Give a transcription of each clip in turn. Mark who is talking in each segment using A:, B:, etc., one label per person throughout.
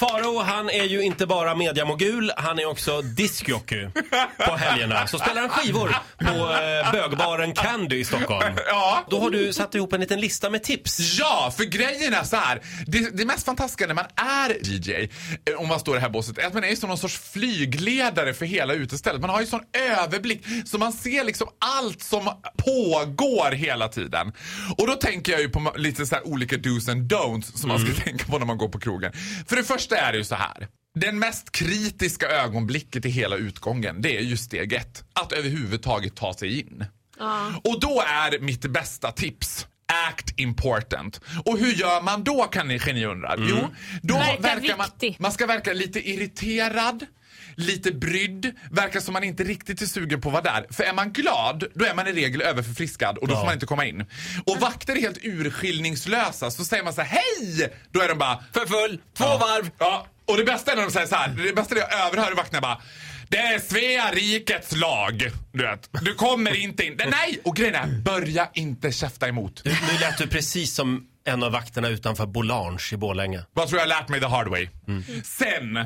A: Farao, han är ju inte bara mediamogul, han är också diskjockey på helgerna. Så spelar han skivor på eh, bögbaren Candy i Stockholm.
B: Ja.
A: Då har du satt ihop en liten lista med tips.
B: Ja, för grejen är så här. Det, det mest fantastiska när man är DJ, eh, om man står i det här båset, är att man är som någon sorts flygledare för hela utestället. Man har ju sån överblick så man ser liksom allt som pågår hela tiden. Och då tänker jag ju på lite så här olika do's and don'ts som man ska tänka på när man går på krogen. För det första är det ju så här. Den mest kritiska ögonblicket i hela utgången, det är ju steg ett. Att överhuvudtaget ta sig in. Och då är mitt bästa tips Act important. Och hur gör man då kan ni geni undrar? Jo, då
C: Verka
B: verkar man,
C: viktig.
B: man ska verka lite irriterad, lite brydd, verkar som man inte riktigt är sugen på att vara där. För är man glad, då är man i regel överförfriskad och då får man inte komma in. Och vakter är helt urskillningslösa, så säger man så här, hej! Då är de bara,
A: För full, två
B: Ja.
A: varv.
B: Ja, och det bästa är när de säger så här. Det bästa är jag överhör vakterna bara. Det är Svea rikets lag. Du vet. Du kommer inte in. Nej! Och grejen är, börja inte käfta emot.
A: Nu lät du precis som en av vakterna utanför Bolange i Borlänge.
B: Vad tror jag har lärt mig the hard way? Sen,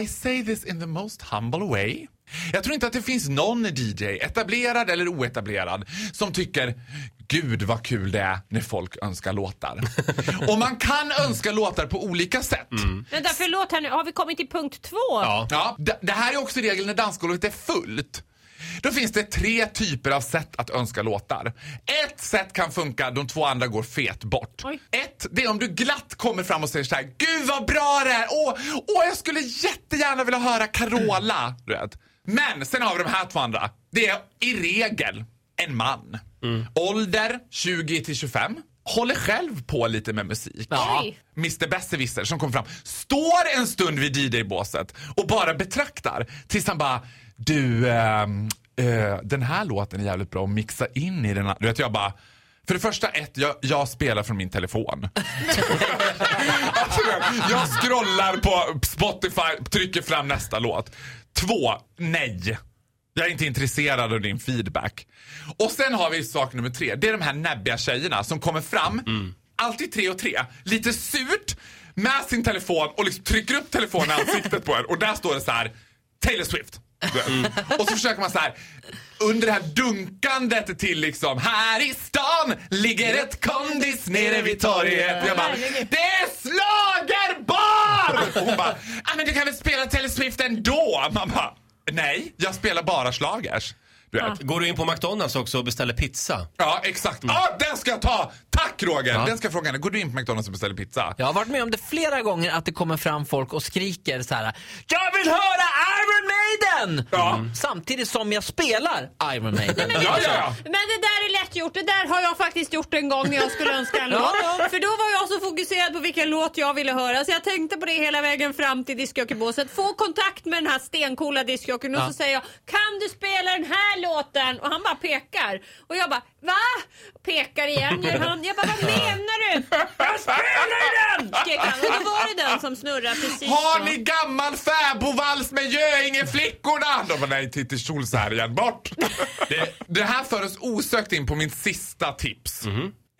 B: I say this in the most humble way. Jag tror inte att det finns någon DJ, etablerad eller oetablerad, som tycker Gud vad kul det är när folk önskar låtar. Och man kan önska låtar på olika sätt.
C: Vänta, förlåt här nu. Har vi kommit till punkt två?
A: Ja.
B: Ja, det, det här är också regeln när dansgolvet är fullt. Då finns det tre typer av sätt att önska låtar. Ett sätt kan funka, de två andra går fet bort.
C: Oj.
B: Ett, det är om du glatt kommer fram och säger så här: Gud vad bra det är! Åh, åh jag skulle jättegärna vilja höra Carola. Du vet. Men sen har vi de här två andra. Det är i regel en man. Ålder 20 till 25. Håller själv på lite med musik.
C: Oj.
B: Mr Besserwisser som kommer fram, står en stund vid DJ-båset och bara betraktar tills han bara, du, ehm, eh, den här låten är jävligt bra att mixa in i den här. Du vet, jag bara, för det första, ett, jag, jag spelar från min telefon. alltså, jag scrollar på Spotify, trycker fram nästa låt. Två, nej. Jag är inte intresserad av din feedback. Och sen har vi sak nummer tre. Det är de här näbbiga tjejerna som kommer fram, alltid tre och tre, lite surt med sin telefon och liksom trycker upp telefonen i ansiktet på en och där står det så här Taylor Swift. Mm. Och så försöker man så här under det här dunkandet till liksom här i stan ligger ett kondis nere vid torget. Jag bara, det är slagerbar! Och hon bara, ah, men du kan väl spela Taylor Swift ändå? Man bara, nej, jag spelar bara slagers. Du vet.
A: Går du in på McDonalds också och beställer pizza?
B: Ja, exakt. Ja, den ska jag ta! Tack Roger! Den ska jag fråga henne. Går du in på McDonalds och beställer pizza?
D: Jag har varit med om det flera gånger att det kommer fram folk och skriker så här. Jag vill höra Iron Maiden!
B: Ja.
D: Mm. Samtidigt som jag spelar Iron Maiden.
C: Men,
B: Ja, ja, ja.
C: men det där är lätt gjort. Det där har jag faktiskt gjort en gång när jag skulle önska en
D: Ja,
C: låt.
D: ja.
C: För då var jag så fokuserad på vilken låt jag ville höra så jag tänkte på det hela vägen fram till discjockeybåset. Få kontakt med den här stencoola discjockeyn och
D: Ja.
C: så säger jag Kan du spela den här låten? Och han bara pekar. Och jag bara Va? Pekar igen. Gör han. Jag bara vad menar du? Jag spelar den! Skrek han. Och då var det den som snurrade precis
B: Har ni gammal fäbodvals med Göinge-flickorna? De bara, nej, Titti Schultz här igen. Bort! det, det här för oss osökt in på min sista tips.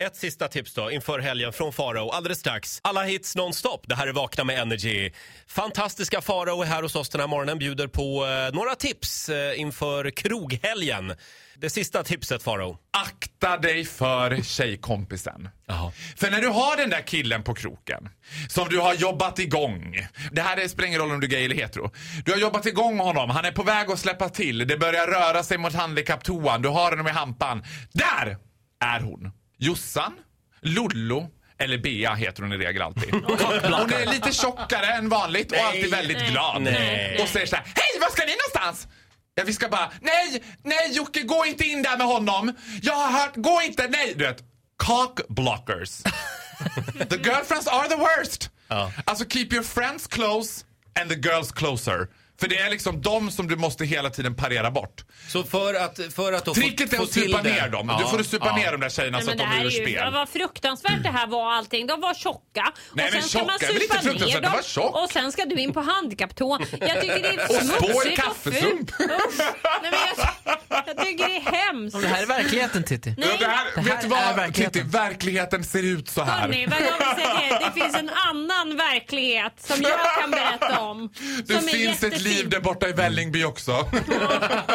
A: Ett sista tips då inför helgen från Farao alldeles strax. Alla hits nonstop. Det här är Vakna med Energy. Fantastiska Farao är här hos oss den här morgonen. Bjuder på eh, några tips eh, inför kroghelgen. Det sista tipset Farao.
B: Akta dig för tjejkompisen.
A: Jaha.
B: För när du har den där killen på kroken som du har jobbat igång. Det här är- spelar ingen roll om du är gay eller hetero. Du har jobbat igång honom, han är på väg att släppa till. Det börjar röra sig mot handikapptoan, du har honom i hampan. Där är hon! Jossan, Lollo eller Bea heter hon i regel alltid. Hon är lite tjockare än vanligt och alltid väldigt glad.
A: Nej.
B: Och säger så här: Hej, var ska ni någonstans? Ja, vi ska bara, nej, nej Jocke, gå inte in där med honom. Jag har hört, gå inte, nej. Du vet, cock blockers. the girlfriends are the worst.
A: Ja.
B: Alltså keep your friends close and the girls closer. För det är liksom de som du måste hela tiden parera bort.
A: Så för att, för att
B: Tricket är att supa
A: det-
B: ner dem.
A: Ja,
B: Du får supa
A: ja.
B: ner de där tjejerna
C: Nej,
B: så
C: men
B: att
C: det
B: de är ur
C: är
B: spel.
C: vad fruktansvärt det här var allting. De var tjocka.
B: Nej,
C: och
B: men
C: sen ska man
B: tjocka är väl inte
C: supa ner dem.
B: var tjock.
C: Och sen ska du in på handikapptå. Jag tycker det är
B: Och i
C: smutsigt och fult. Usch. Nej, men jag, jag tycker det är hemskt.
D: Det här är verkligheten Titti.
B: Ja, det här,
D: Det här
B: vet du vad,
D: är verkligheten.
B: Titti? Verkligheten ser ut så här.
C: Hörni, vad jag vill säga är, det finns en annan verklighet som jag kan berätta om.
B: Det
C: som är
B: finns ett
C: jättefin.
B: Liv där borta i Vällingby också.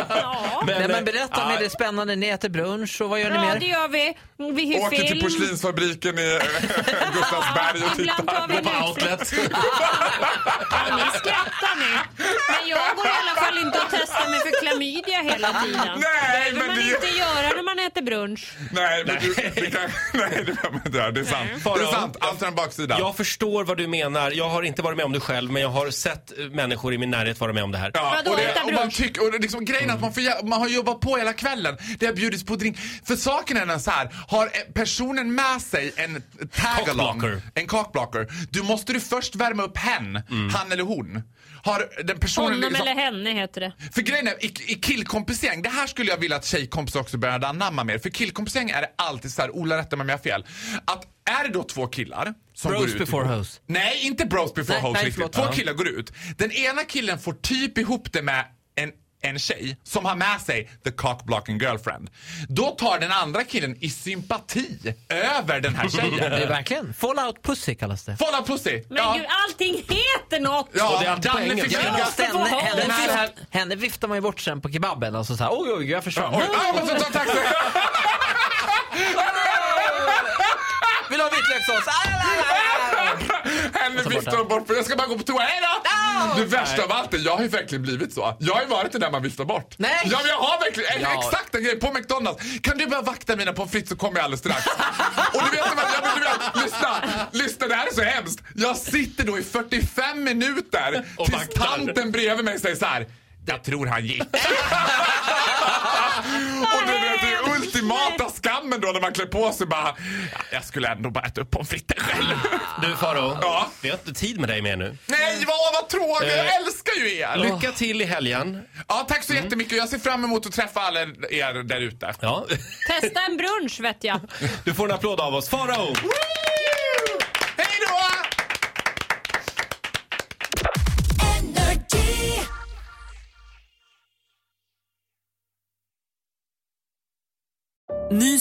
C: Ja.
D: Nej,
A: eh,
D: men berätta om
A: ja,
D: är det spännande. Ni äter brunch och vad gör ni
C: Ja,
D: mer?
C: det gör vi. Vi hyr
B: Åker till porslinsfabriken i Gustavsberg och
C: Ibland tar vi
B: tittar.
A: På outlet.
C: Ja, ni skrattar nu. Men jag går i alla fall inte och testar mig för klamydia hela tiden.
B: Nej,
C: det behöver
B: men
C: man
B: det-
C: inte göra när man äter brunch.
B: Nej, men du, det kan, nej, det behöver man inte göra. Det är sant. Det
A: Farao,
B: är sant. Allt har en baksida.
A: Jag förstår vad du menar. Jag har inte varit med om det själv, men jag har sett eh, människor i min närhet vara med om det här.
B: Ja, och, det, och man tycker, och liksom, grejen är att man, får, man har jobbat på hela kvällen. Det har bjudits på drink. För saken är den så här, har eh, personen med sig en tag-along, en cockblocker, du måste du först värma upp hen, han eller hon. Har den personen
C: Honom
B: liksom,
C: eller henne heter det.
B: För grejen är, i, i killkompisgäng, det här skulle jag vilja att tjejkompisar också började anamma mer. För killkompisgäng är det alltid så här, Ola rätta mig om jag har fel. Att är det då två killar som
D: Bros
B: går ut
D: before hoes.
B: Nej, inte bros before hoes
D: nej,
B: riktigt.
D: förlåt.
B: Två
D: Ja.
B: killar går ut. Den ena killen får typ ihop det med en en tjej som har med sig the cockblocking girlfriend. Då tar den andra killen i sympati över den här
D: Det är
B: tjejen.
D: verkligen. Fallout pussy kallas det.
B: Fall out pussy!
C: Men
B: ja.
C: gud, allting heter något!
B: ja,
A: på
B: Danne fick
C: få
D: Henne, henne,
C: den här-
D: henne, viftar man ju bort sen på kebaben och så såhär oj oj jag försvann.
B: Oj, ah, jag måste ta en taxi!
D: Vill du ha vitlökssås?
B: Henne
D: så
B: viftar
D: borta.
B: de bort för jag ska bara gå på toa. Hej då! Det värsta av allt är, jag har ju verkligen blivit så. Jag har ju varit det där man viftar bort.
D: Nej.
B: Ja jag har verkligen, en,
D: Ja.
B: exakt en grej på McDonalds. Kan du bara vakta mina pommes frites så kommer jag alldeles strax. Och du vet, vad, jag, men du vet, lyssna, lyssna det här är så hemskt. Jag sitter då i 45 minuter
A: Och
B: tills
A: vaktar.
B: tanten bredvid mig säger så här. Jag tror han gick. Och du vet, det är ultimata skammen då när man klär på sig bara, "Ja, jag skulle ändå bara äta upp pommes fritesen själv.
A: Du Faro,
B: Ja.
A: vi har inte tid med dig mer nu.
B: Nej, vad, vad tråkigt! Jag
A: Eh,
B: älskar ju er!
A: Lycka till i helgen.
B: Ja, tack så jättemycket. Jag ser fram emot att träffa alla er där ute.
A: Ja.
C: Testa en brunch vet jag.
A: Du får en applåd av oss. Farao!